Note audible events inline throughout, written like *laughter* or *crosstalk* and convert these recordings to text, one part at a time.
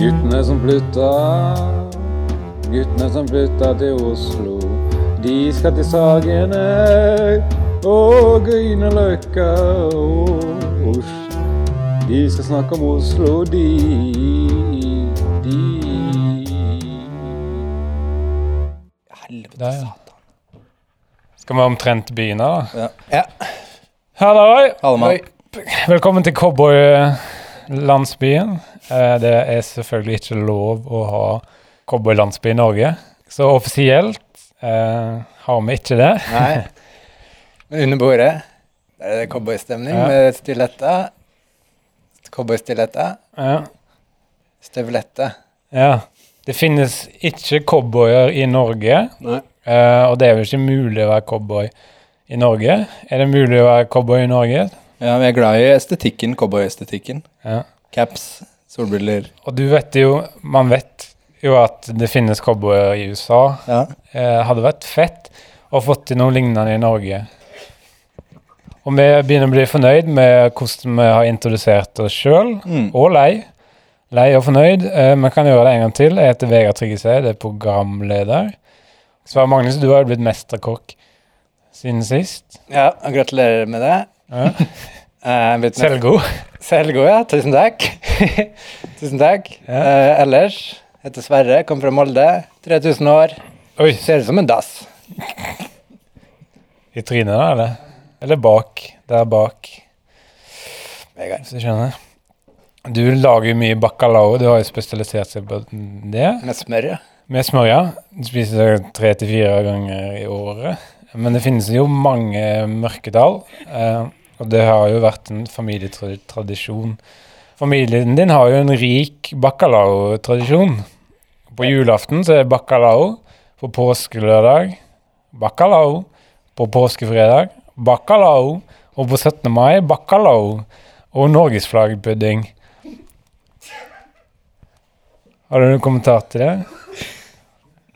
Guttene som flytta, guttene som flytta til Oslo. De skal til Sagene og Grünerløkka og Oslo. De skal snakke om Oslo, de, de. Helvete, Der, ja. satan. Skal vi omtrent begynne, da? Ja. ja. Halloi! Velkommen til cowboylandsbyen. Eh, Det er selvfølgelig ikke lov å ha cowboylandsby i Norge, så offisielt eh, har vi ikke det. *laughs* Nei. Men under bordet der er det cowboystemning Ja. med stiletter. Cowboystiletter. Ja. Støvletter. ja. Det finnes ikke cowboyer i Norge, Nei. eh, og det er vel ikke mulig å være cowboy i Norge. Er det mulig å være cowboy i Norge? Ja, vi er glad i estetikken, cowboyestetikken. Ja. Caps, solbriller. Og du vet jo, man vet jo at det finnes cowboyer i USA. Ja. Eh, hadde vært fett å få til noe lignende i Norge. Og vi begynner å bli fornøyd med hvordan vi har introdusert oss sjøl, Mm. og lei. Lei og fornøyd. Eh, vi kan gjøre det en gang til. Jeg heter Vegard Tryggeseid, er programleder. Sverre Magnus, du har jo blitt mesterkokk siden sist. ja, og gratulerer med det. Ja. Eh, blitt med- Selvgod. Selvgod, ja. Tusen takk. *laughs* Tusen takk. Ja. Uh, ellers heter Sverre, kommer fra Molde. 3000 år. Oi, Ser ut som en dass. *laughs* i trynet, da, eller? Eller bak. Der bak. Vegard. Hvis du skjønner. Du lager jo mye bacalao. Du har jo spesialisert seg på det. Med smør, ja. Med smør, ja. Du spiser det tre til fire ganger i året. Men det finnes jo mange mørketall, eh, og det har jo vært en familietradisjon. Familien din har jo en rik bacalao-tradisjon. På julaften så er det bacalao. På påskelørdag bacalao. På påskefredag bacalao. Og på 17. mai bacalao. Og norgesflaggpudding. Har du noen kommentar til det?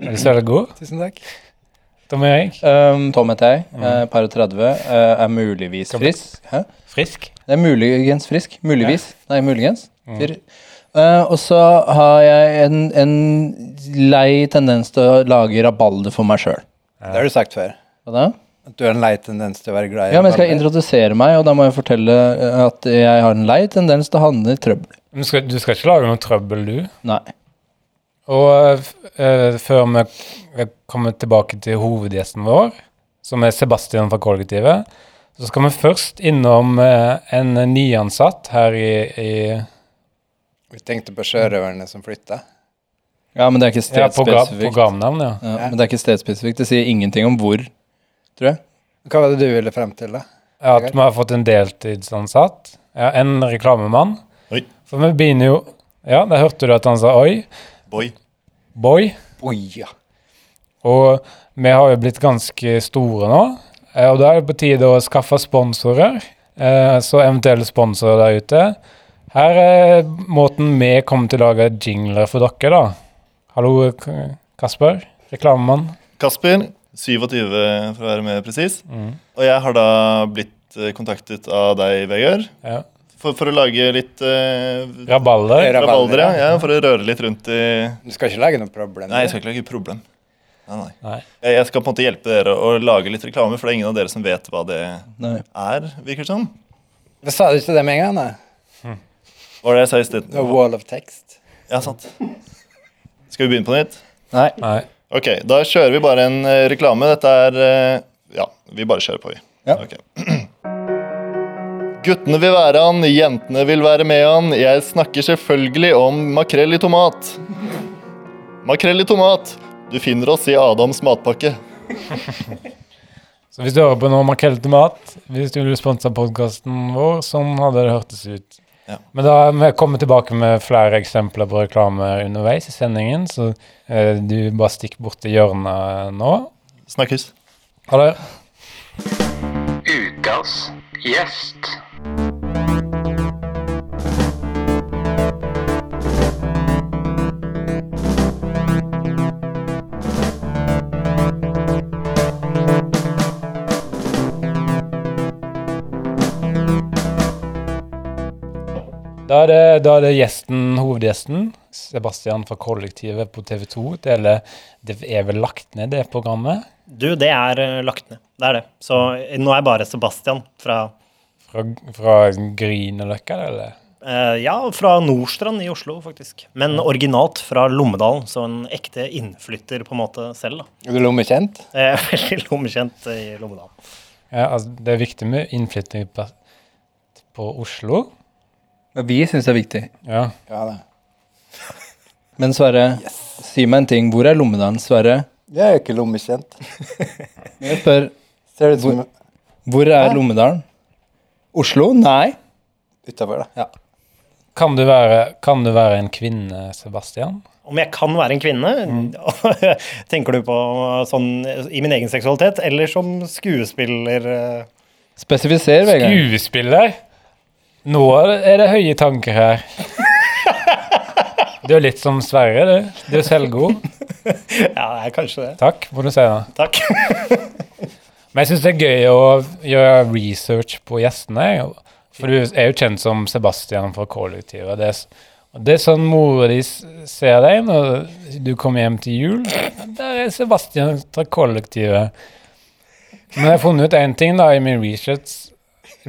Er du selvgod? Tusen takk. Tom Erik? Um, Tom heter jeg. Uh, par og 30. Uh, er muligvis frisk. Hæ? Frisk? Det er muligens frisk. Muligvis. Nei, muligens. Mm. Fyr. Uh, og så har jeg en, en lei tendens til å lage rabalder for meg sjøl. Det har du sagt før. Hva da? At du har en lei tendens til å være glad i Ja, men jeg skal introdusere meg, og da må jeg fortelle uh, at jeg har en lei tendens til å havne i trøbbel. Men skal, du skal ikke lage noe trøbbel, du? Nei. Og uh, eh, før vi vi kommer tilbake til hovedgjesten vår, som er Sebastian fra Kollektivet, så skal vi først innom uh, en nyansatt her i, i Vi tenkte på sjørøverne som flytta. Ja, men det er ikke ja, stedspesifikt. programnavn, ja. Ja, men det er ikke stedspesifikt. Det sier ingenting om hvor, tror jeg. Hva var det du ville frem til, da? At vi har fått en deltidsansatt. Ja, en reklamemann. Oi. For vi begynner jo Ja, der hørte du at han sa oi. Boy. Boy. Boy ja. Og vi har jo blitt ganske store nå, eh, og da er det på tide å skaffe sponsorer. Eh, Så eventuelle sponsorer der ute. Her er måten vi kommer til å lage jingler for dere, da. Hallo, Kasper. Reklamemann. Kasper, 27 for å være mer presis. Mm. Og jeg har da blitt eh, kontaktet av deg, Vegard, Ja. For, for å lage litt uh, Rabalder. Rabalder. Ja, ja. for å røre litt rundt i Du skal ikke lage noe problem? Nei, jeg skal ikke lage problem. Nei, nei. Nei. Jeg, jeg skal på en måte hjelpe dere å lage litt reklame, for det er ingen av dere som vet hva det Nei. er, virker det som. Men Sa du ikke det med en gang? da? Hva var det jeg sa i sted? The wall of text. Ja, sant. Skal vi begynne på nytt? Nei. Nei. Ok, da kjører vi bare en eh, reklame. Dette er eh, Ja, vi bare kjører på, vi. Ja. Ok. *clears throat* Guttene vil være han, jentene vil være med han. Jeg snakker selvfølgelig om makrell i tomat. Makrell i tomat. Du finner oss i Adams matpakke. Så hvis du hører på noe makrell i tomat, hvis du vil sponse podkasten vår, sånn hadde det hørtes ut. Ja. Men da vi kommer tilbake med flere eksempler på reklame underveis i sendingen, så eh, du bare stikk bort til hjørnet nå. Snakkes. Ha det. Ukas gjest. Da er det, da er det gjesten, hovedgjesten. Sebastian fra Kollektivet på TV 2. Det, er, det er vel lagt ned, det programmet? Du, det er eh, lagt ned. Det er det. Så eh, nå er jeg bare Sebastian fra Fra, fra Grünerløkka, eller? Uh, Ja, fra Nordstrand i Oslo, faktisk. Men originalt fra Lommedalen, så en ekte innflytter på en måte selv, da. Er du lommekjent? Er veldig lommekjent i Lommedalen. Ja, altså, det er viktig med innflytting på, på Oslo. Vi syns det er viktig. Ja. Ja, det. Men Sverre, si meg en ting. Hvor er Lommedalen, Sverre? Jeg er ikke lommekjent. *laughs* Jeg spør, Ser det ut som hvor er Lommedalen? Oslo? Nei. utafor, da. Kan, du være, kan du være en kvinne, Sebastian? Om jeg kan være en kvinne? *laughs* Tenker du på sånn i min egen seksualitet, eller som skuespiller? eh? Spesifiser, Vegard. Skuespiller? Nå er det høye tanker her. Du er litt som Sverre, du. Du er selvgod. *laughs* Ja, jeg er kanskje det. Takk, må du si da. Takk. *laughs* Men jeg syns det er gøy å gjøre research på gjestene. For du er jo kjent som Sebastian fra kollektivet. Det er, det er sånn mora di ser deg når du kommer hjem til jul. Der er Sebastian fra kollektivet. Men jeg har funnet ut én ting da i min research,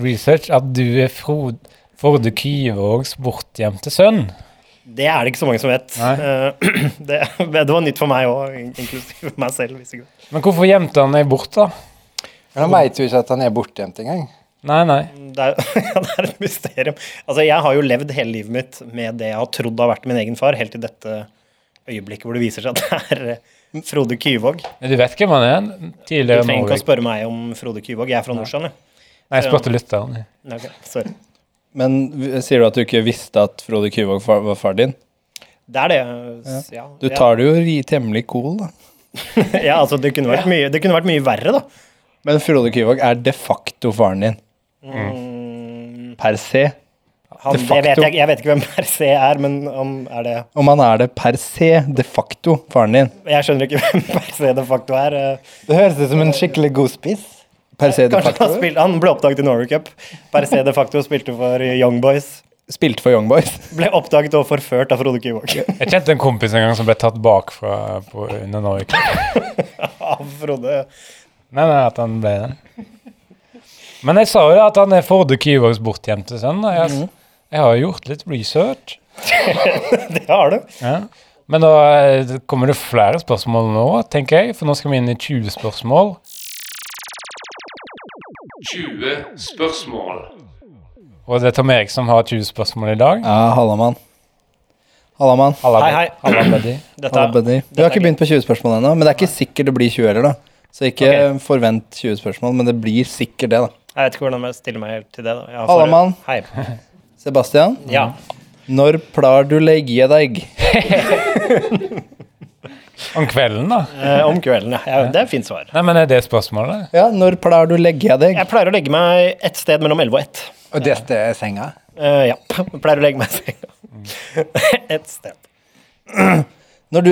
research at du er Frode, Frode Kyvågs bortgjemte sønn. Det er det ikke så mange som vet. Eh, *clears throat* Det, det var nytt for meg òg, inklusiv meg selv. Hvis ikke. Men hvorfor gjemte han deg bort, da? Men han veit jo ikke at han er bortgjemt engang. Nei, nei. Det er, *laughs* ja, det er et mysterium. Altså, jeg har jo levd hele livet mitt med det jeg har trodd har vært min egen far, helt til dette øyeblikket hvor det viser seg at det er Frode Kyvåg. Men Du vet hvem han er? Du trenger ikke å spørre meg om Frode Kyvåg. Jeg er fra Nordsjøen, jeg. Nei, jeg spurte lytteren. Okay, Sorry. Men sier du at du ikke visste at Frode Kyvåg var far din? Det er det. ja. Ja. Du tar det jo temmelig cool, da. *laughs* ja. altså, det kunne, vært mye, det kunne vært mye verre, da. Men Frode Kyvåg er de facto faren din. Mm, Per se. han, De jeg, vet, jeg, jeg vet ikke hvem per se er, men om er det Om han er det per se de facto faren din. Jeg skjønner ikke *laughs* hvem per se de facto er. eh. Det høres ut som en skikkelig god spiss. Per se de facto? han, facto. han ble oppdaget i Norway Cup. Per se de facto spilte for Young Boys. Spilte for Young Boys. *laughs* Ble oppdaget og forført av Frode Kyvåg. Jeg kjente en kompis en gang som ble tatt bakfra på, under Norway. *laughs* Av Frode. Nei, nei, at han ble det. Men jeg sa jo at han er Frode Kyvågs bortgjemte sønn. Jeg, jeg har jo gjort litt research. *laughs* Det har du. Ja. Men da eh, kommer det flere spørsmål nå, tenker jeg. For nå skal vi inn i 20 spørsmål. 20 spørsmål. Og det er Tom Erik som har 20 spørsmål i dag. Ja, Hallamann. Hallamann. Halla, Hei, hei. Halla, buddy. Dette Halla, buddy. Vi har ikke begynt på 20 spørsmål ennå, men det er ikke sikkert det blir 20 heller, da. Så ikke okay. forvent 20 spørsmål, men det blir sikkert det, da. jeg vet ikke hvordan jeg stiller meg helt til det. da. Jeg Halla, mann. Hei. *laughs* Sebastian, Ja. når plar du legge deg? *laughs* Om kvelden, da? *laughs* Eh, om kvelden, ja. ja. Det er et fint svar. Nei, men er det spørsmålet? Ja, når pleier du å legge deg? Jeg pleier å legge meg et sted mellom 11 og 1. Og det stedet er senga. Eh, ja. Jeg pleier å legge meg i senga. *laughs* Et sted. Når du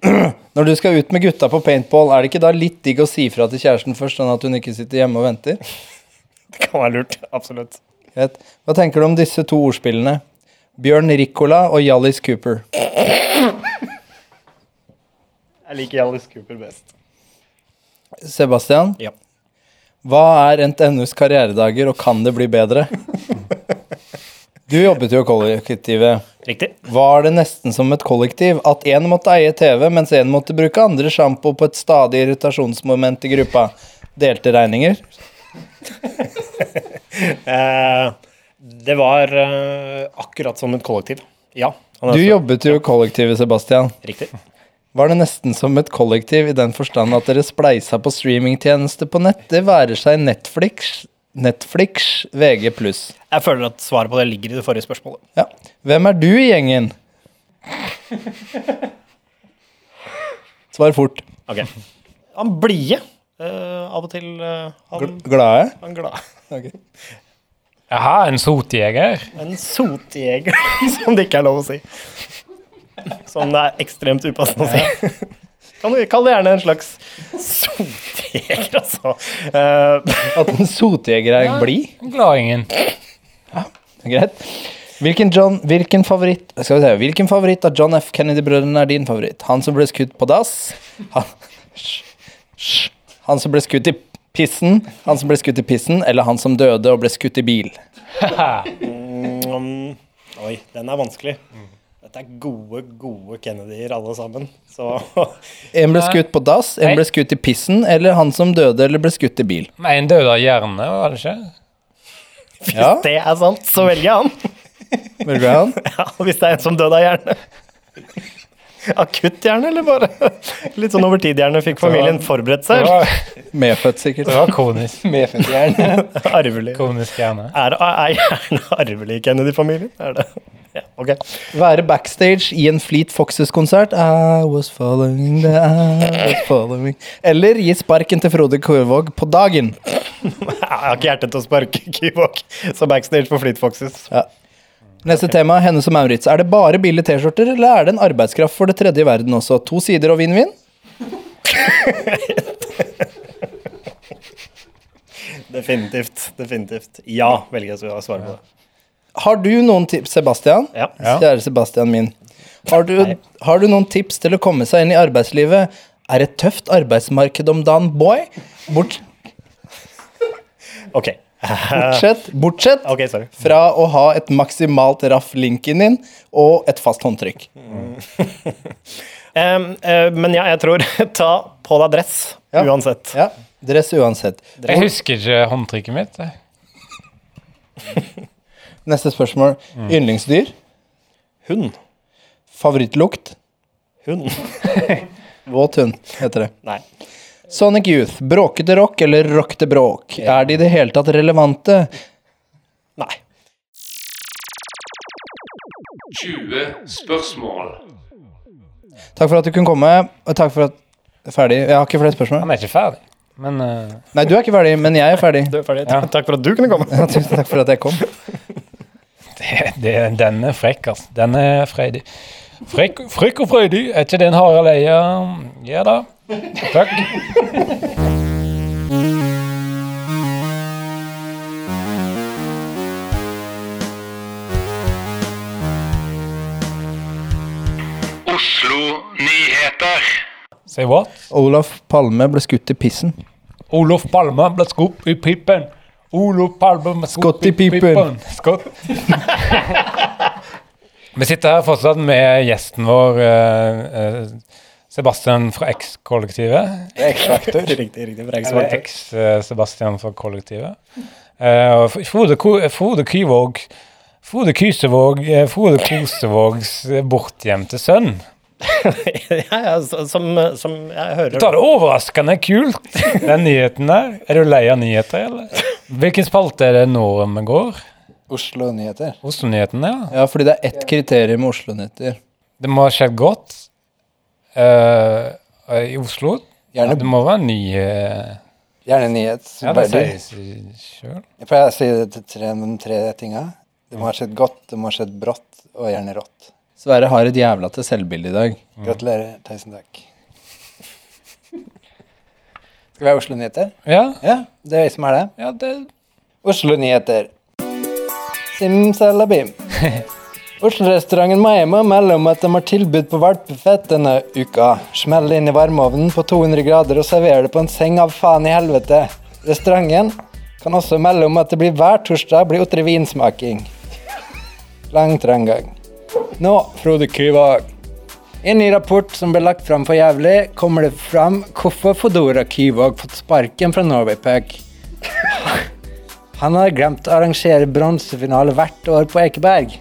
*clears throat* Når du skal ut med gutta på paintball, er det ikke da litt digg å si fra til kjæresten først, sånn at hun ikke sitter hjemme og venter? *laughs* Det kan være lurt. Absolutt. Hva tenker du om disse to ordspillene? Bjørn Ricola og Hjallis Cooper. Jeg liker Alice Cooper best. Sebastian, Ja. hva er NTNUs karrieredager, og kan det bli bedre? Du jobbet jo i kollektivet. Riktig. Var det nesten som et kollektiv at én måtte eie TV, mens én måtte bruke andre sjampo på et stadig irritasjonsmoment i gruppa? Delte regninger? *laughs* Eh, det var eh, akkurat som et kollektiv. Ja. han er Du så- jobbet jo i kollektivet, Sebastian. Riktig. Var det nesten som et kollektiv i den forstand at dere spleisa på streamingtjenester på nett? Det være seg Netflix, Netflix, VG+. Jeg føler at svaret på det ligger i det forrige spørsmålet. Ja. Hvem er du i gjengen? Svar fort. Ok. Han blide. Uh, av og til uh, han, Glade? han glad. Jaha, en sotjeger? En sotjeger, *laughs* som det ikke er lov å si. Som det er ekstremt upassende å si. Kan du kalle det gjerne en slags sotjeger, altså. Uh, At en sotjeger er blid? Gladingen. Greit. Hvilken, John, hvilken, favoritt, skal vi se, hvilken favoritt av John F. Kennedy-brødrene er din favoritt? Han som ble skutt på dass? Han, han som ble skutt i pissen? Han som ble skutt i pissen? Eller han som døde og ble skutt i bil? Mm, oi, den er vanskelig. Dette er gode, gode Kennedyer alle sammen. Så *laughs* En ble skutt på dass, en Nei. ble skutt i pissen, eller han som døde eller ble skutt i bil? Nei, en døde av hjerne, var det ikke? hvis Ja. det er sant, så velger jeg han. *laughs* Velger han? *laughs* Ja, hvis det er en som døde av hjerne. Akutt hjerne, eller bare litt sånn over tid hjerne? Fikk familien forberedt Det seg? var, Medfødt, sikkert. det var konisk. Medfødt hjerne. Arvelig. Konisk hjerne. Er, er hjerne arvelig i Kennedy-familien? Er det? Ja, ok. Være backstage i en Fleet Foxes-konsert. I was following the I was following Eller gi sparken til Frode Kurvåg på dagen. *laughs* Jeg har ikke hjerte til å sparke Kyvåg, så backstage på Fleet Foxes. Ja. Neste tema, Hennes og Maurits. Er det bare billige T-skjorter, eller er det en arbeidskraft for det tredje verden også? To sider og vinn-vinn? *laughs* Definitivt. Definitivt. Ja, velger jeg å svare på det. Har du noen tips, Sebastian? Ja. Kjære Sebastian min. Har du, har du noen tips til å komme seg inn i arbeidslivet? Er et tøft arbeidsmarked om dagen, boy? Bort, Ok. bortsett, bortsett okay, fra å ha et maksimalt raff linken din og et fast håndtrykk. Mm. um, uh, men ja, jeg tror *laughs* ta på deg dress Ja. uansett. Ja, Dress uansett. Jeg husker ikke håndtrykket mitt. *laughs* Neste spørsmål. Yndlingsdyr? Hund. Favorittlukt? Hund. *laughs* Våt hund, heter det. Nei. Sonic Youth. Bråkete rock eller rockete bråk? Er de i det hele tatt relevante? Nei. 20 spørsmål. Takk for at du kunne komme, og takk for at Ferdig. Jeg har ikke flere spørsmål. Han er ikke ferdig. Men uh... Nei, du er ikke ferdig, men jeg er ferdig. *laughs* Du er ferdig. Ja. Takk for at du kunne komme. *laughs* Ja, tusen takk for at jeg kom. Det, det, den er frekk, altså. Den er freidig. Frekk, frekk og freidig. Er ikke det en Harald Eia? Ja da. Takk. Oslo-nyheter. Say what? Olaf Palme ble skutt i pissen. Olaf Palme ble skutt i pipen. Olof Palme i pipen. Skott. *laughs* Vi sitter her fortsatt med gjesten vår, eh, eh, Sebastian fra X-kollektivet. X-faktor. *laughs* Riktig, riktig. X-Sebastian fra kollektivet. Eh, og Frode, Frode Kyvåg Frode Kysevåg, eh, Frode Kosevågs eh, bortgjemte sønn. *laughs* ja, ja, som, som jeg hører Det er overraskende kult, den nyheten der. Er du lei av nyheter, eller? Hvilken spalte er det nå vi går? Oslo-nyheter. Oslo-nyhetene, ja. Ja, fordi det er ett kriterium med Oslo-nyheter. Det må ha skjedd godt uh, i Oslo. Gjerne, Det må være ny uh... gjerne nyhet. Ja, det sier. Jeg si det til tre, de tre tinga. Det må ha skjedd godt, det må ha skjedd brått, og gjerne rått. Sverre har et jævla til selvbilde i dag. Gratulerer. Tusen takk. Skal vi ha Oslo-nyheter? Ja, Ja, det er jeg som er det. ja, det Oslo-nyheter. Simsalabim. *laughs* Oslo-restauranten Maima melder om at de har tilbud på valpefett denne uka. Smell det inn i varmeovnen på 200 grader og server det på en seng av faen i helvete. Restauranten kan også melde om at det blir hver torsdag blir otre vinsmaking. Lang trangang. Nå, Frode Kyvåg. I en ny rapport som ble lagt fram for jævlig, kommer det fram hvorfor Fodora Kyvåg fått sparken fra Norwaypack. Han har glemt å arrangere bronsefinale hvert år på Ekeberg.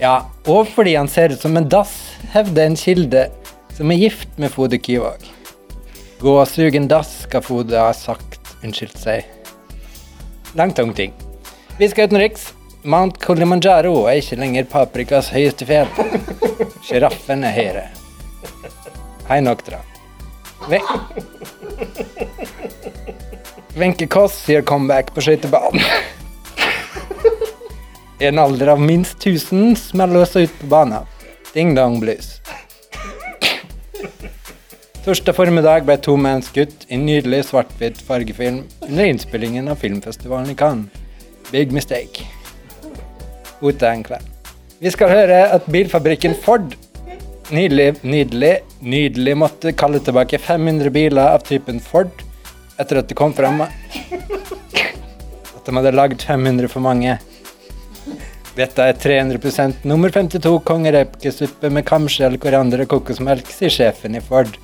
Ja, og fordi han ser ut som en dass, hevder en kilde som er gift med Frode Kyvåg. Gå og sug en dass, skal Frode ha sagt unnskyldt seg. Langt om ting. Vi skal utenriks. Mount Kilimanjaro er ikke lenger paprikas høyeste fjell. Sjiraffen er høyere. Hei nok, dere. Ve Wenche Koss gjør comeback på skøytebanen. I en alder av minst 1000 smeller hun seg ut på banen. Ding dong blues. Torsdag formiddag ble to menn skutt i nydelig svart-hvitt fargefilm under innspillingen av filmfestivalen i Cannes. Big mistake. Ute kveld. Vi skal høre at bilfabrikken Ford nydelig, nydelig, nydelig måtte kalle tilbake 500 biler av typen Ford etter at det kom fram at de hadde lagd 500 for mange. Dette er 300% nummer 52 kongerepkesuppe med kamskjell, koriander og kokosmelk, sier sjefen i Ford.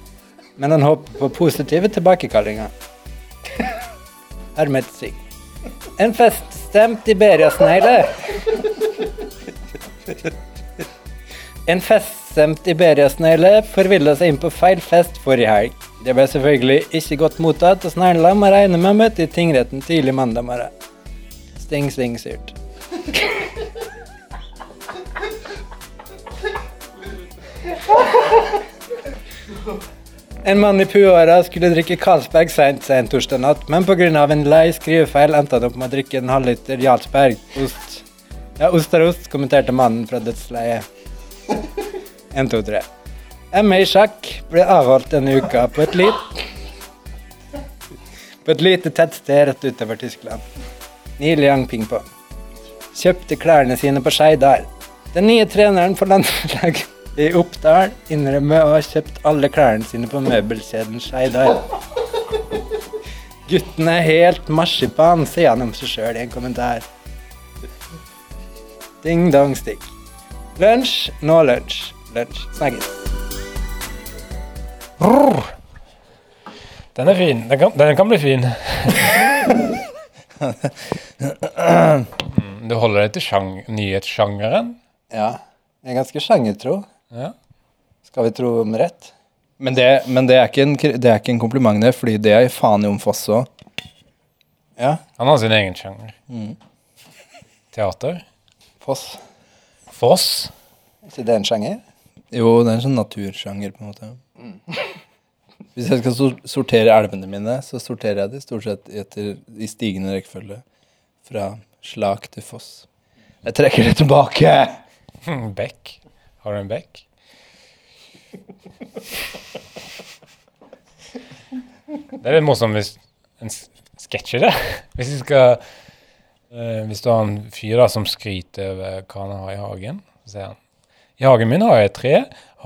Men han håper på positive tilbakekallinger. Hermed Sig. En feststemt Iberia-snegle. En feststemt Iberia-snegle forvilla seg inn på feil fest forrige helg. Det ble selvfølgelig ikke godt mottatt, og snegla må regne med å møte i tingretten tidlig mandag morgen. Sting, sting, surt. *laughs* En mann i puåra skulle drikke Carlsberg seint en torsdag natt, men pga. en lei skrivefeil endte han opp med å drikke en halvliter Jarlsberg. Ost. Ja, ost er ost, kommenterte mannen fra dødsleiet. 1, 2, 3. MA i sjakk ble avholdt denne uka på et lit... På et lite tettsted rett utover Tyskland. Niliang pingpong. Kjøpte klærne sine på Skeidar. Den nye treneren for landslaget i Oppdal innrømmer å ha kjøpt alle klærne sine på møbelkjeden Skeidar. Gutten er helt marsipan, sier han om seg sjøl i en kommentar. Ding dong stick. Lunsj, nå lunsj. Lunsj. Snakkes. Den er fin. Den kan, den kan bli fin. *laughs* Mm, du holder deg til sjang nyhetssjangeren? Ja. Jeg er ganske sjangertro. Ja. Skal vi tro om rett? Men det, men det, er ikke en, det er ikke en kompliment, det, fordi det er faen i om Foss òg. Ja. Han har sin egen sjanger. Teater. Foss. Foss. Er ikke det en sjanger? Jo, det er en sånn natursjanger, på en måte. *laughs* Hvis jeg skal sortere elvene mine, så sorterer jeg de stort sett etter, i stigende rekkefølge. Fra slak til foss. Jeg trekker det tilbake! *laughs* Bekk. Har du en bekk? Det er litt morsomt hvis en sketsjer det. *laughs* Hvis vi skal uh, Hvis du har en fyr da som skryter over hva han har i hagen, så sier han I hagen min har jeg et tre,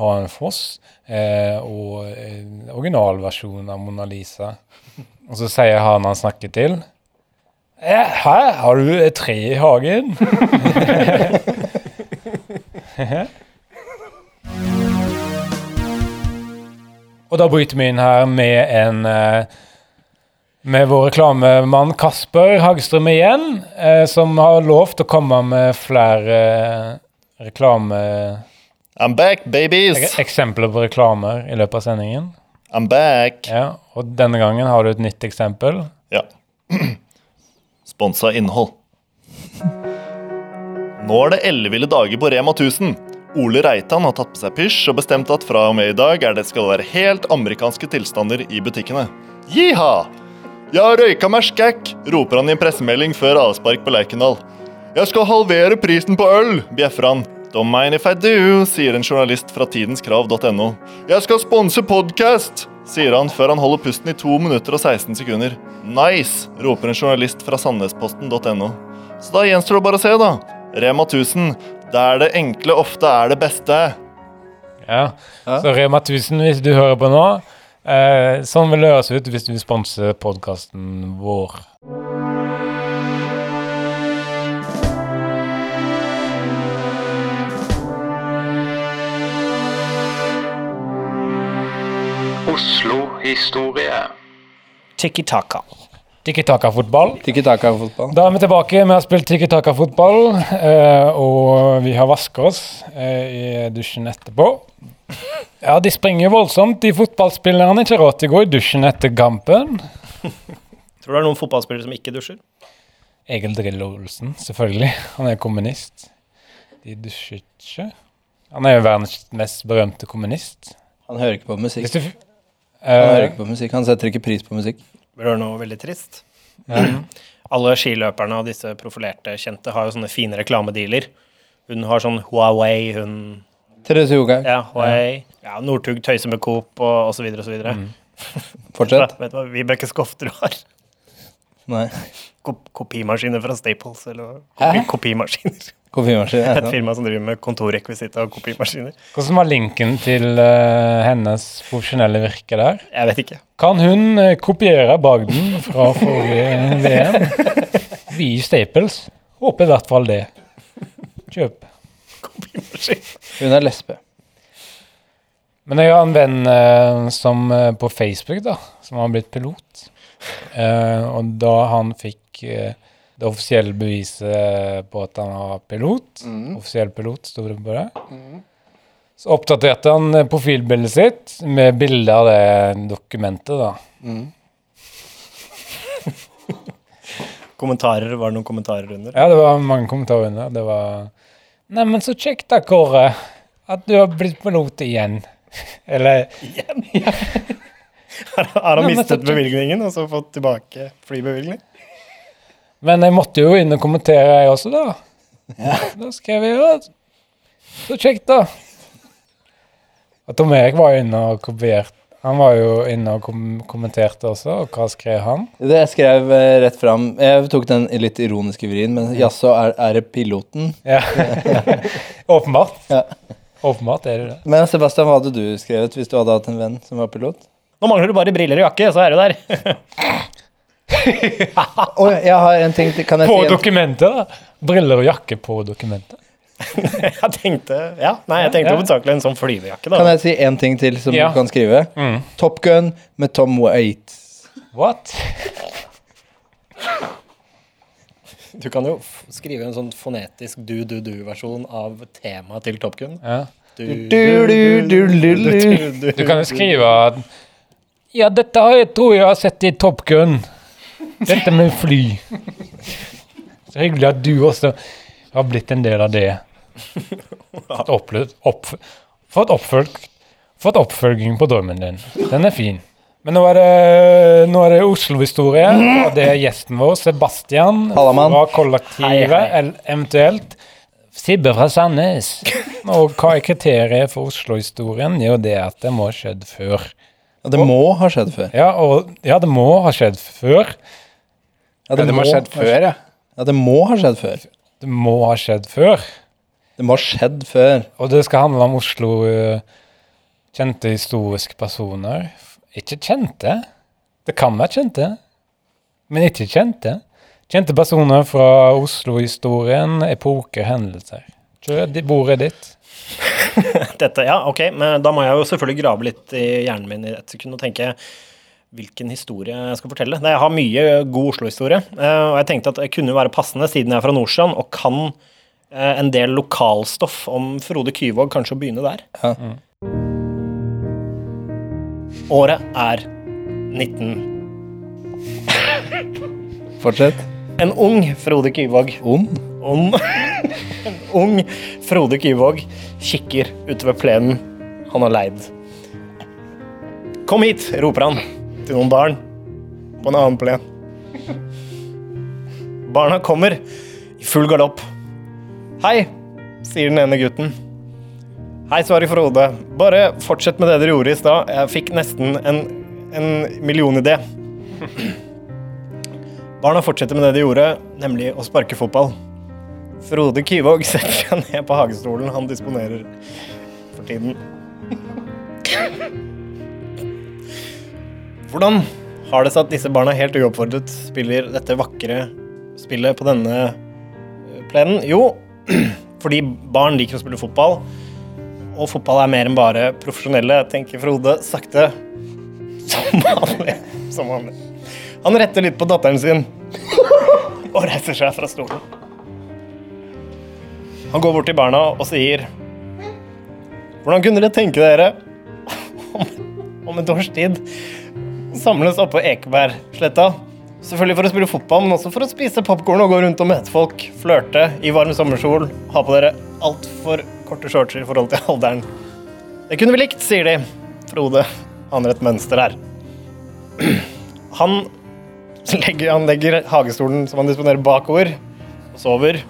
har en foss eh, og en originalversjon av Mona Lisa. Og så sier han han snakker til «Eh, Hæ, har du et tre i hagen? *laughs* *laughs* Og da bryter vi inn her med en eh, med vår reklamemann Kasper Hagstrøm igjen, eh, som har lovt å komme med flere eh, reklame... I'm back, babies! Eksempler på reklamer i løpet av sendingen. I'm back! Ja, og denne gangen har du et nytt eksempel. Ja. *clears throat* Sponsa innhold. Nå er det elleville dager på Rema 1000. Ole Reitan har tatt på seg pysj og bestemt at fra og med i dag er det skal være helt amerikanske tilstander i butikkene. Jiha! Jeg har røyka meg skækk, roper han i en pressemelding før avspark på Lerkendal. Jeg skal halvere prisen på øl, bjeffer han. Don't mind if I do, sier en journalist fra tidenskrav.no. Jeg skal sponse podcast, sier han før han holder pusten i 2 minutter og 16 sekunder. Nice, roper en journalist fra sandnesposten.no. Så da gjenstår det bare å se, da. Rema 1000, der det enkle ofte er det beste. Ja, Så Rema 1000, hvis du hører på nå, eh, sånn vil det høres ut hvis du vil sponse podkasten vår. Oslo-historie. Tiki-taka. Tikki-taka-fotball. Tikki-taka-fotball. Da er vi tilbake. Vi har spilt tikki-taka-fotball, eh, og vi har vaska oss eh, i dusjen etterpå. Ja, de springer voldsomt, de fotballspillerne. Ikke råd til å gå i dusjen etter kampen. Tror du det er noen fotballspillere som ikke dusjer? Egil Drillo Olsen, selvfølgelig. Han er kommunist. De dusjer ikke. Han er jo verdens mest berømte kommunist. Han hører ikke på musikk. Hvis du f- Han hører eh, ikke på musikk. Han setter ikke pris på musikk. Det noe veldig trist? ja. *clears throat* Alle skiløperne og disse profilerte kjente har jo sånne fine reklamedealer. Hun har sånn Huawei, hun Therese Jogaug. Ja, Huawei. Ja, Northug tøyser med Coop og osv. osv. videre *laughs* fortsett. Vet du hva Vibeke Skofter har? Nei. Kop kopimaskiner fra Staples, eller kopi kopimaskiner. Kopimaskin. ja, Et firma som driver med kontorrekvisitt og kopimaskiner. Hvordan var linken til eh, hennes profesjonelle virke der? Jeg vet ikke. Kan hun eh, kopiere Bagden fra forrige VM? *laughs* Vi i Staples håper i hvert fall det. Kjøp. Hun er lesbe. Men jeg har en venn eh, som på Facebook da, som har blitt pilot. Eh, og da han fikk det offisielle beviset på at han var pilot, offisiell pilot, sto det på det, så oppdaterte han profilbildet sitt med bilde av det dokumentet. da. *laughs* Kommentarer, var det noen kommentarer under? Ja, det var mange kommentarer under. Det var Neimen, så kjekt da, Kåre. At du har blitt pilot igjen. *laughs* Eller *laughs* Har han mistet bevilgningen og så fått tilbake flybevilgning? Men jeg måtte jo inn og kommentere, jeg også, da. Da skrev jeg jo Så kjekt, da. Og Tom Erik var jo inne og kopierte Han var jo inne og kom kommenterte også, og hva skrev han? Det jeg skrev eh, rett fram Jeg tok den litt ironiske vrien, men jaså, er, er det piloten? Ja. *laughs* Åpenbart. Ja. Åpenbart er det det. Men Sebastian, hva hadde du skrevet hvis du hadde hatt en venn som var pilot? Nå mangler du bare briller og jakke, så er du der. *laughs* Oi, jeg har en ting til. Kan jeg På si en dokumentet, da. Briller og jakke på dokumentet. *laughs* jeg tenkte ja, nei, jeg tenkte Ja. hovedsakelig en sånn flyvejakke. da. Kan jeg si en ting til som Ja. du kan skrive? Mm. Top Gun med Tom Waits. What? Du kan jo f- skrive en sånn fonetisk du-du-du-versjon av temaet til Top Gun. Ja. Du, Du, du, du, du, du. Du kan jo skrive at Ja, dette har jeg, tror jeg har sett i Top Gun. Dette med fly. Så hyggelig at du også har blitt en del av det. Fått opplevd opp, Fått oppfølg, fått oppfølging på drømmen din. Den er fin. Men nå er det, nå er det Oslo-historie, og det er gjesten vår, Sebastian Hallamann. fra Kollektivet, eller eventuelt Sibbe fra Sandnes. *laughs* Og hva er kriteriet for Oslo-historien? Jo, det er at det må ha skjedd før. Ja, det må ha skjedd før. Ja, og, ja, det må ha skjedd før. Ja, det må ha skjedd før, ja. Ja, det må ha skjedd før. Det må ha skjedd før. Det må ha skjedd før. Og det skal handle om Oslo eh, kjente historiske personer. Ikke kjente. Det kan være kjente, men ikke kjente. Kjente personer fra Oslo-historien, epoker, hendelser. Kjør bordet ditt. *laughs* Dette, ja, ok, men da må jeg jo selvfølgelig grave litt i hjernen min i et sekund og tenke hvilken historie jeg skal fortelle. Jeg har mye god Oslo-historie, eh, og jeg tenkte at det kunne være passende, siden jeg er fra Nordstrand og kan eh, en del lokalstoff om Frode Kyvåg, kanskje å begynne der. Ja. Året er 19... Fortsett. En ung Frode Kyvåg Ond? Om en *laughs* ung Frode Kyvåg kikker utover plenen han har leid. Kom hit, roper han til noen barn på en annen plen. Barna kommer i full galopp. Hei, sier den ene gutten. Hei, svarer Frode. Bare fortsett med det dere gjorde i stad. Jeg fikk nesten en, en millionidé. *clears throat* Barna fortsetter med det de gjorde, nemlig å sparke fotball. Frode Kyvåg setter seg ned på hagestolen han disponerer for tiden. Hvordan har det seg at disse barna helt uoppfordret spiller dette vakre spillet på denne eh, plenen? Jo, *clears throat* fordi barn liker å spille fotball, og fotball er mer enn bare profesjonelle, tenker Frode sakte. Som vanlig. Som vanlig. Han retter litt på datteren sin og reiser seg fra stolen. Han går bort til barna og sier Hvordan kunne dere tenke dere om, et års tid samles oppe på Ekebergsletta? Selvfølgelig for å spille fotball, men også for å spise popkorn og gå rundt og møte folk, flørte i varm sommersol, ha på dere altfor korte shortser i forhold til alderen. Det kunne vi likt, sier de. Frode aner et mønster her. Han legger, han legger hagestolen som han disponerer bakover, og sover.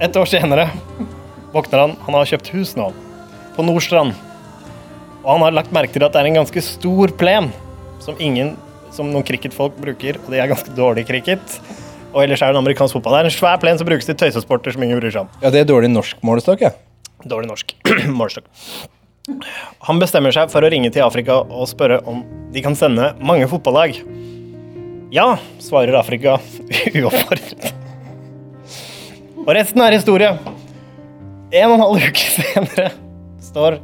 Et år senere våkner han. Han har kjøpt hus nå, på Nordstrand. Og han har lagt merke til at det er en ganske stor plen som ingen som noen cricketfolk bruker, og det er ganske dårlig cricket. Og ellers er det en amerikansk fotball. Det er en svær plen som brukes til tøysesporter som ingen bryr seg om. Ja, det er dårlig norsk målestokk, ja. Dårlig norsk. *clears throat* Målestokk. Han bestemmer seg for å ringe til Afrika og spørre om de kan sende mange fotballag. Ja, svarer Afrika *laughs* uoppfordret. Og resten er historie. En og en halv uke *laughs* senere står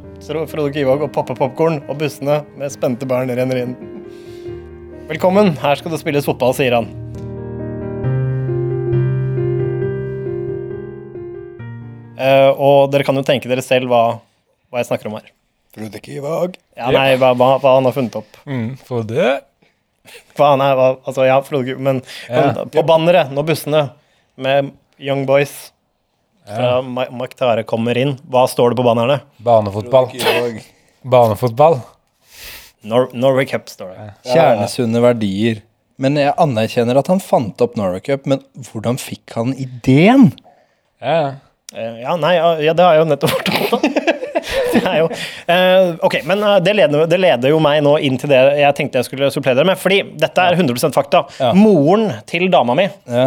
Frode Kyvåg og popper popkorn, og bussene med spente barn renner inn. Velkommen, her skal det spilles fotball, sier han. Uh, og dere kan jo tenke dere selv hva, hva jeg snakker om her. Frode Kyvåg. Ja, nei, hva, hva, hva han har funnet opp. Mm, for det han er, hva, altså, ja, Frode Gu- men, men på banneret, når bussene med Young Boys fra Ma- Maktare kommer inn, hva står det på bannerne? Banefotball. *laughs* Banefotball. Nor Norway Cup, står det. Kjernesunne verdier. Men jeg anerkjenner at han fant opp Norway Cup, men hvordan fikk han ideen? Ja. Eh, ja, nei, ja, ja, det har jeg jo nettopp fortalt. om. *laughs* Det er jo, eh, ok, men eh, det leder, det leder jo meg nå inn til det jeg tenkte jeg skulle supplere dere med. Fordi dette er 100% fakta. Ja. Moren til dama mi Ja.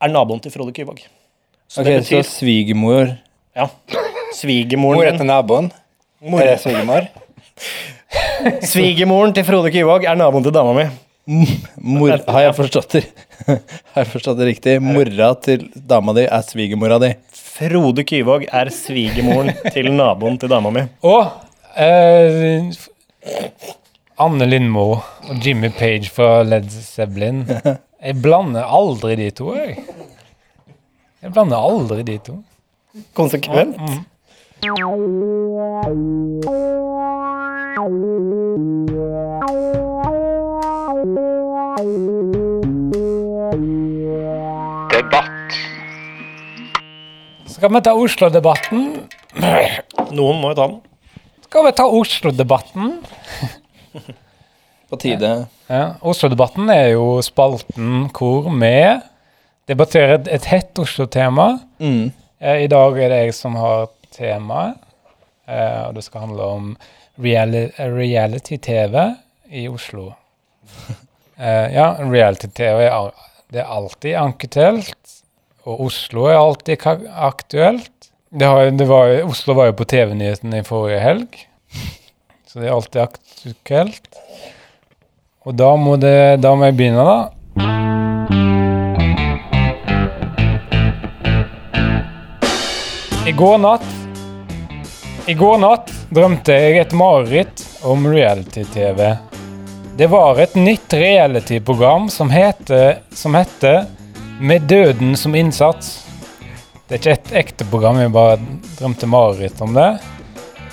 Er naboen til Frode Kyvåg. Så Ok, det Så betyr svigermor ja, svigermoren Mor etter naboen. Mor- Er det svigermor? *laughs* Svigermoren til Frode Kyvåg er naboen til dama mi. Mor, Har jeg forstått det *laughs* Har jeg forstått det riktig? Mora til dama di er svigermora di. Frode Kyvåg er svigermoren til naboen til dama mi. Og eh, Anne Lindmo og Jimmy Page fra Led Zeppelin. *laughs* Jeg blander aldri de to, jeg. Jeg blander aldri de to. Konsekvent. Debatt. Skal vi ta Oslo-debatten? Noen må jo ta den. Skal vi ta Oslo-debatten? På tide. Ja, Oslo-debatten er jo spalten hvor vi debatterer et, et hett Oslo-tema. Mm. Eh, I dag er det jeg som har temaet, eh, og det skal handle om reali reality-TV i Oslo. *laughs* Eh, ja, reality-TV er, det er alltid anketelt. og Oslo er alltid aktuelt. Det har, det var, Oslo var jo på TV-nyhetene i forrige helg, så det er alltid aktuelt. Og da må, det, da må jeg begynne, da. I går natt I går natt drømte jeg et mareritt om reality-TV. Det var et nytt reality-program som heter, som heter Med døden som innsats. Det er ikke et ekte program, jeg bare drømte mareritt om det.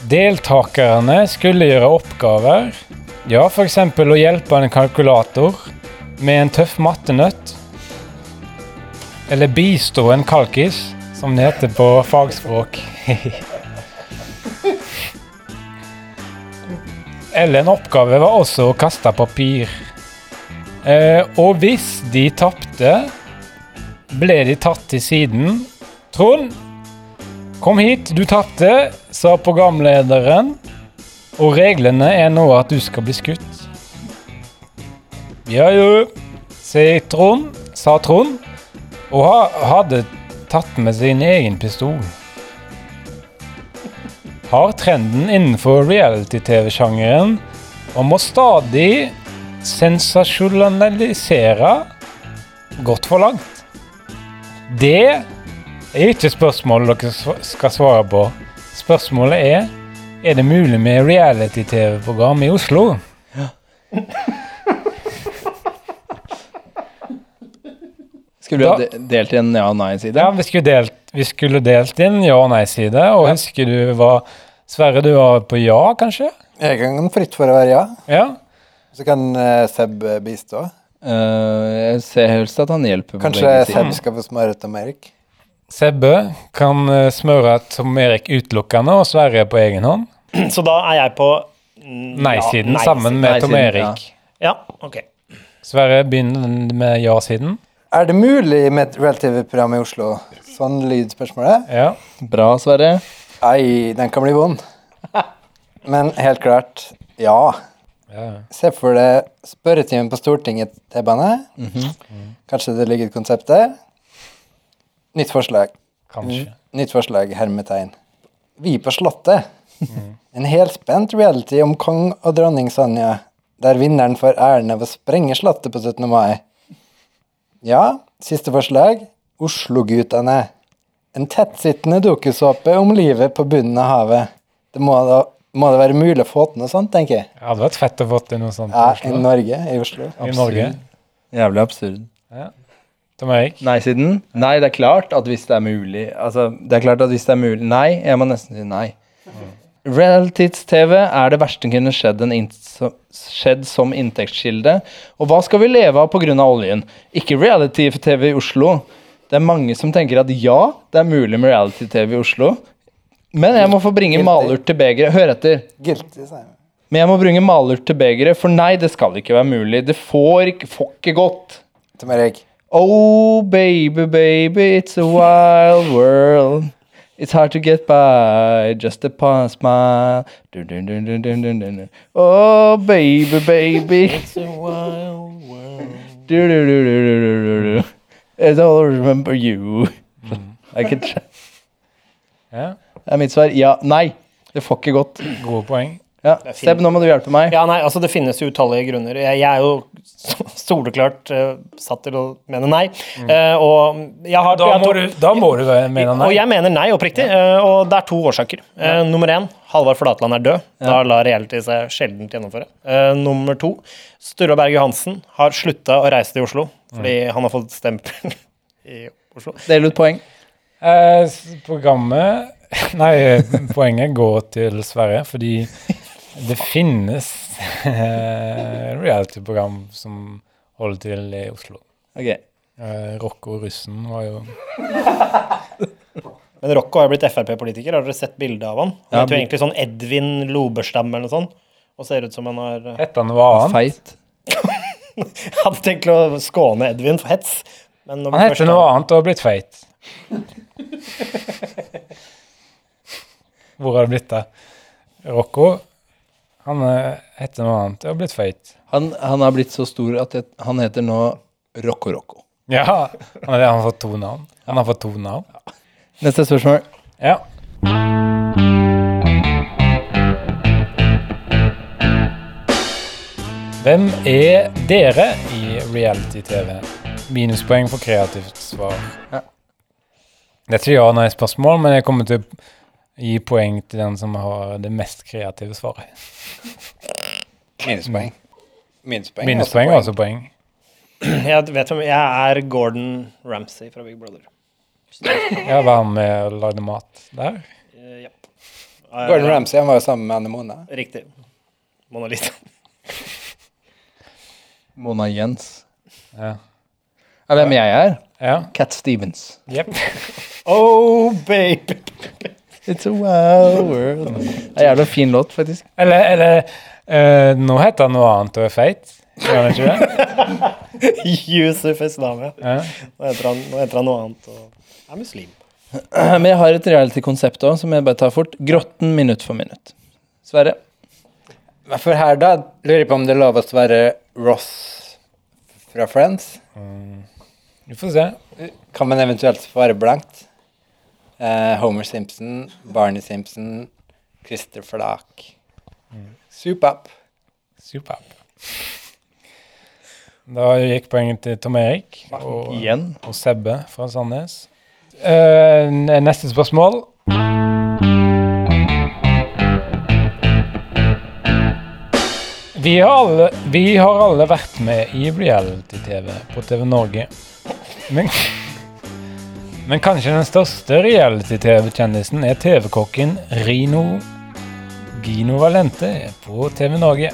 Deltakerne skulle gjøre oppgaver. Ja, f.eks. å hjelpe en kalkulator med en tøff mattenøtt. Eller bistå en kalkis, som det heter på fagspråk. Eller en oppgave var også å kaste papir. Eh, og hvis de tapte, ble de tatt til siden. Trond, kom hit, du tapte, sa programlederen. Og reglene er nå at du skal bli skutt. Ja jo, sier Trond, sa Trond, og ha, hadde tatt med sin egen pistol. Har trenden innenfor reality-TV-sjangeren om å stadig sensasjonalisere gått for langt? Det er ikke spørsmålet dere skal svare på. Spørsmålet er er det mulig med reality-TV-program i Oslo? *laughs* Skulle du ha delt i en ja- og nei-side? Ja, vi skulle delt, vi skulle delt inn ja- og nei-side. Og husker du hva Sverre, du var på ja, kanskje? Jeg kan fritt for å være ja. Ja. Så kan eh, Seb eh, bistå. Eh, jeg ser helst at han hjelper på Kanskje begge Seb skal få smøre Tom Erik. Sebbe kan eh, smøre Tom Erik utelukkende, og Sverre på egen hånd. *clears throat* Så da er jeg på mm, Nei-siden ja, sammen med Tom Nei-siden, Erik. Ja, ok. Sverre begynner med ja-siden. Er det mulig med et reality-program i Oslo? Sånn lyd spørsmålet. Ja. Bra, Sverre. Nei, den kan bli vond. Men helt klart, ja. Ja. Se for deg spørretimen på Stortinget T-bane. Kanskje det ligger et konsept der? Nytt forslag. Kanskje. Nytt forslag, hermetegn. Vi på Slottet. En helspent reality om kong og dronning Sonja, der vinneren får æren av å sprenge Slottet på 17. mai. Ja, siste forslag. Oslo-guttene. En tettsittende dokusåpe om livet på bunnen av havet. Det må da må det være mulig å få til noe sånt, tenker jeg. Ja, Det hadde vært fett å få til noe sånt Ja, i I Norge, i Oslo. I Norge. Jævlig absurd. Tom Erik? Nei-siden? Nei, det er klart at hvis det er mulig Altså, det er klart at hvis det er mulig Nei, jeg må nesten si nei. Realities-TV er det verste som kunne skjedd, skjedd som inntektskilde. Og hva skal vi leve av pga. oljen? Ikke reality-TV i Oslo. Det er mange som tenker at ja, det er mulig med reality-TV i Oslo. Men jeg må få bringe malurt til begeret. Hør etter. Guilty, sier. Men jeg må bringe malurt til begeret, for nei, det skal ikke være mulig. Det får ikke, får ikke godt. Tom Erik. Oh, baby, baby, it's a wild world. It's hard to get by, just upon a smile. Dun, dun, dun, dun, dun, dun, dun. Oh, baby, baby. It's a wild world. Du, du, du, du, du, du, du. I don't remember you. I can try. Ja. Det er mitt svar. Ja. Nei. Det får ikke godt. Gode poeng. Ja. Seb, nå må du hjelpe meg. Ja, nei, altså Det finnes jo utallige grunner. Jeg, jeg er jo *laughs* soleklart uh, satt til å mene nei. Eh, og jeg har Da jeg må har- du, da må du mene Og jeg mener nei, oppriktig. eh, Og det er to årsaker. Nummer én, Halvard Flatland er død. Da lar reality seg sjelden gjennomføre. Eh, Nummer to, Sturla Berg Johansen har slutta å reise til Oslo fordi han har fått stempel *laughs* i Oslo. Del ut poeng. Eh, programmet *laughs* Nei, poenget går til Sverige, fordi det finnes eh, reality-program som holder til i Oslo. Ok. Uh, Rocco Russen var jo *laughs* Men Rocco har jo blitt Frp-politiker. Har dere sett bilde av han? Han Ja, heter jo egentlig sånn Edvin Loberstam eller noe sånt. Og ser ut som han har eh, Hette han noe annet? Feit. *laughs* Hadde tenkt å skåne Edvin for hets. Men Han heter noe annet og har blitt feit. *laughs* Hvor har det blitt av? Rocco han eh, heter noe annet Det har blitt feit. Han, han har blitt så stor at det, han heter nå Rocco Rocco. Ja, han har, han har fått to navn. Han har fått to navn. Neste spørsmål. Ja. Hvem er dere i reality-TV? Minuspoeng for kreativt svar. Ja. Det er ikke ja- og nei-spørsmål, men jeg kommer til å gi poeng til den som har det mest kreative svaret. Minuspoeng. Minuspoeng. Minuspoeng er også også poeng. Jeg vet om Jeg er Gordon Ramsay fra Big Brother. Ja, var han med og lagde mat der? Eh, ja. Gordon Ramsay han var jo sammen med Anne Mona. Riktig. Mona Lisa. Mona Jens. Ja. Ja, hvem jeg er? ja. Cat Stevens. Yep. Oh, baby! It's a wild *laughs* world. Det er jævla fin låt, faktisk. Eller, eller uh, nå heter han noe annet og er feit. Gjør han ikke det? *laughs* Yusuf Islami. Ja. Nå heter han, nå heter han noe annet og er muslim. *clears throat* Men jeg har et reality-konsept òg, som jeg bare tar fort. Grotten minutt for minutt. Sverre? For her, da, lurer jeg på om det er lov å svare Ross fra Friends. Vi får se. Kan man eventuelt svare blankt? Eh, Homer Simpson, Barney Simpson, Christer Mm. Soup up. Super. Da gikk poenget til Tom Erik og, Igjen. og Sebbe fra Sandnes. Uh, neste spørsmål. Vi har, alle, vi har alle vært med i reality-TV på TV Norge. Men, men kanskje den største reality-TV-kjendisen er TV-kokken Rino Gino Valente på TV Norge.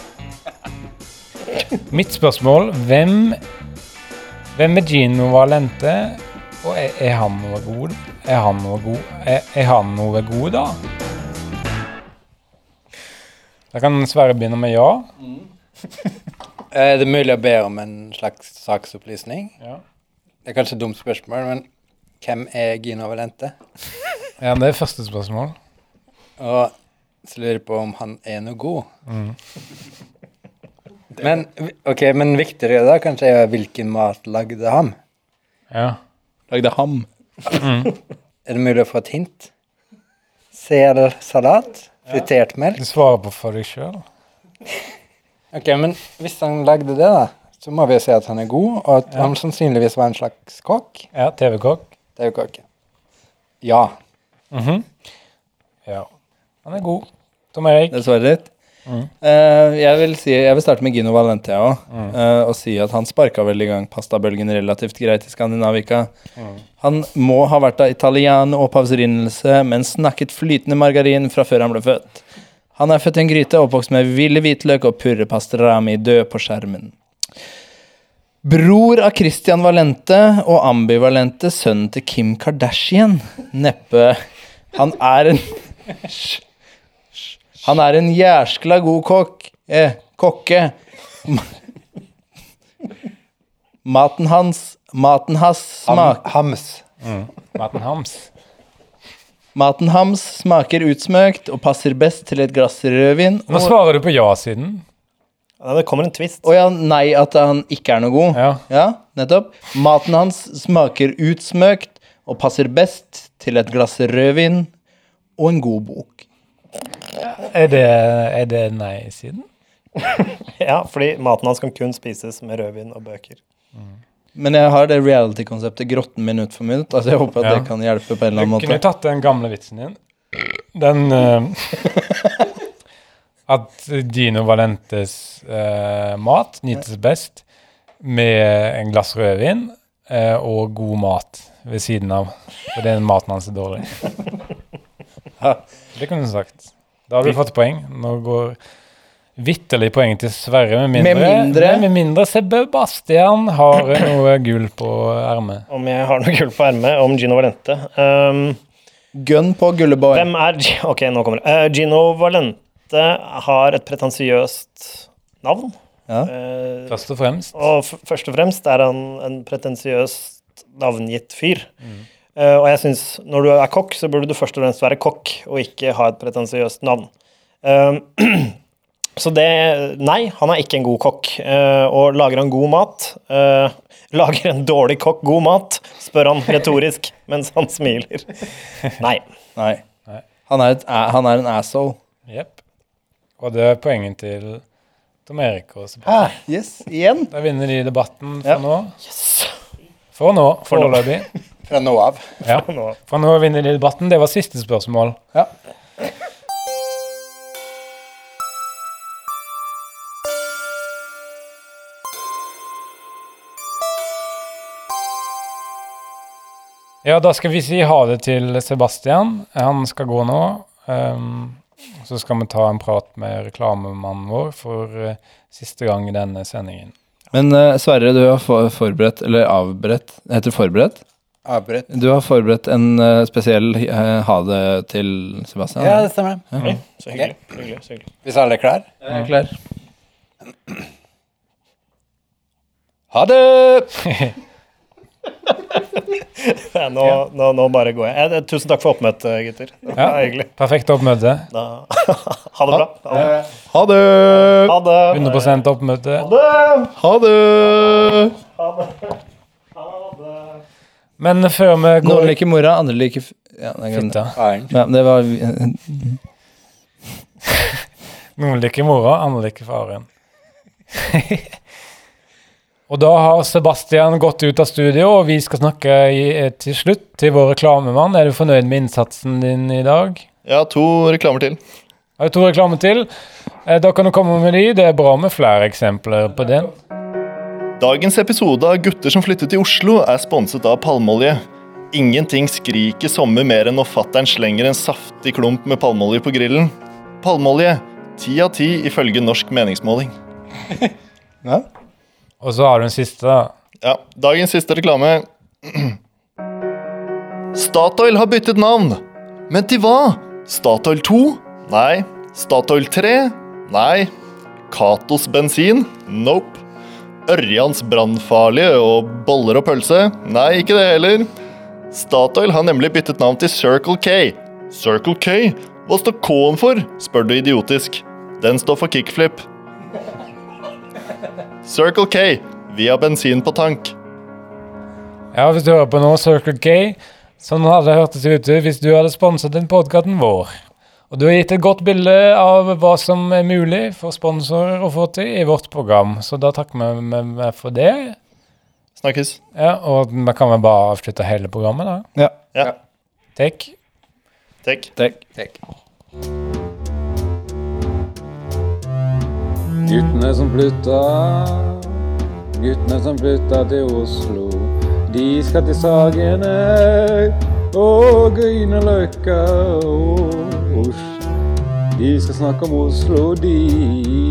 Mitt spørsmål hvem, hvem er Gino Valente, og er, er han noe god? Er han noe god? Er, er han noe god, da? Da kan Sverre begynne med ja. Er det mulig å be om en slags saksopplysning? Ja. Det er kanskje et dumt spørsmål, men hvem er Gino Valente? Ja, det er første spørsmål. Og så lurer jeg på om han er noe god. Men, ok, men viktigere da kanskje er hvilken mat lagde ham? Ja. Lagde ham. Er det mulig å få et hint? Selsalat? Fritert melk? Du svarer på for deg sjøl. *laughs* Ok, men hvis han lagde det, da, så må vi si at han er god, og at han sannsynligvis var en slags kokk. Ja, TV-kokk. Det er jo kake. Ja. Ja. Han er god. Tom Erik. Det er svaret ditt? Eh, jeg, vil si, jeg vil starte med Gino Valentea mm. uh, og si at han sparka vel i gang pastabølgen relativt greit i Skandinavika. Han må ha vært av italian opphavsrinnelse, men snakket flytende margarin fra før han ble født. Han er født i en gryte, oppvokst med ville hvitløk og purre pastrami, død på skjermen. Bror av Christian Valente og ambivalente sønnen til Kim Kardashian. Neppe Han er en Han er en jæskla god kokk. Eh, kokke. Maten hans Maten hans Ham, hams. Mm. Maten Hams. Maten hams smaker utsmøkt og passer best til et glass rødvin. Nå svarer du på ja-siden. Ja, Det kommer en twist. Å ja, nei, at han ikke er noe god. Ja. Ja, nettopp. Maten hans smaker utsmøkt og passer best til et glass rødvin og en god bok. Er det, er det nei-siden? *laughs* Ja, fordi maten hans kan kun spises med rødvin og bøker. Men jeg har det reality-konseptet grotten minutt for minutt. Altså Jeg håper at Ja. det kan hjelpe på en eller annen måte. Du kunne tatt den gamle vitsen din. Den eh, *laughs* At Gino Valentes eh, mat nytes best med en glass rødvin eh, og god mat ved siden av. For den maten hans er dårlig. Det kunne du sagt. Da har du fått poeng. Nå går vitterlig poeng til Sverre, med mindre, Med mindre- med mindre Sebastian har noe gull på ermet. Om jeg har noe gull på ermet om Gino Valente. Um, Gun på Gulleborg. hvem er Gino? Ok, nå kommer det. Uh, Gino Valente har et pretensiøst navn. Ja. Eh, Først og fremst. og f først og fremst er han en pretensiøst navngitt fyr. Eh, og jeg syns når du er kokk, så burde du først og fremst være kokk, og ikke ha et pretensiøst navn. Eh, *clears throat* så det Nei, han er ikke en god kokk. Eh, og lager han god mat eh, *laughs* Lager en dårlig kokk god mat? spør han retorisk *laughs* mens han smiler. Nei. Nei. Han er, et, han er en asshole. Jepp. Og det er poenget til Tom Erik og Sebastian. Ah, yes, igjen. Da vinner de debatten for Ja. nå. Nå, For nå. foreløpig. *laughs* Fra nå av. Ja. Nå. For nå vinner de debatten. Det var siste spørsmål. Ja. Ja, da skal vi si ha det til Sebastian. Han skal gå nå. Um, så skal vi ta en prat med reklamemannen vår for eh, siste gang i denne sendingen. Men eh, Sverre, du har for, forberedt, eller avberedt Heter det forberedt? Avbrutt. Du har forberedt en uh, spesiell uh, ha det til Sebastian? Ja, det stemmer. Oi, så hyggelig. så hyggelig, så hyggelig. Hvis alle er klar? Ja. er klar. Ha det! *laughs* *laughs* Ja, nå, nå, nå bare går jeg. Eh, tusen takk for oppmøtet, gutter. Det Ja. Perfekt oppmøte. Da, *laughs* ha det bra. Ha det. Ha det! Ha det. 100 oppmøte. Ha det! Men før vi Noen går liker mora, andre liker f- ja, nei, det. Fitta. Ja, det var *laughs* Noen liker mora, andre liker faren. Og da har Sebastian gått ut av studio, og vi skal snakke i, eh, til slutt til vår reklamemann. Er du fornøyd med innsatsen din i dag? Ja, to reklamer til. Har du to reklamer til? Eh, Da kan du komme med de. Det er bra med flere eksempler på det. Dagens episode av Gutter som flyttet til Oslo er sponset av palmeolje. Ingenting skriker sommer mer enn når fattern slenger en saftig klump med palmeolje på grillen. Palmeolje. Ti av ti ifølge norsk meningsmåling. *laughs* Og så har du en siste. da. Ja, dagens siste reklame. *clears throat* Statoil har byttet navn. Men til hva? Statoil 2? Nei. Statoil 3? Nei. Katos bensin? Nope. Ørjans brannfarlige og boller og pølse? Nei, ikke det heller. Statoil har nemlig byttet navn til Circle K. Circle K? Hva står K-en for? spør du idiotisk. Den står for kickflip. Circle K, via bensin på tank. Ja, hvis du hører på nå, Circle K, sånn hadde det hørtes ut hvis du hadde sponset den podkasten vår. Og du har gitt et godt bilde av hva som er mulig for sponsorer å få til i vårt program, så da takker vi med- med for det. Snakkes. Ja, og da kan vi bare avslutte hele programmet, da. Ja. Ja. Take. Take. Take. Takk. Guttene som flytta, guttene som flytta til Oslo. De skal til Sagene og Grünerløkka og Oslo. De skal snakke om Oslo, de.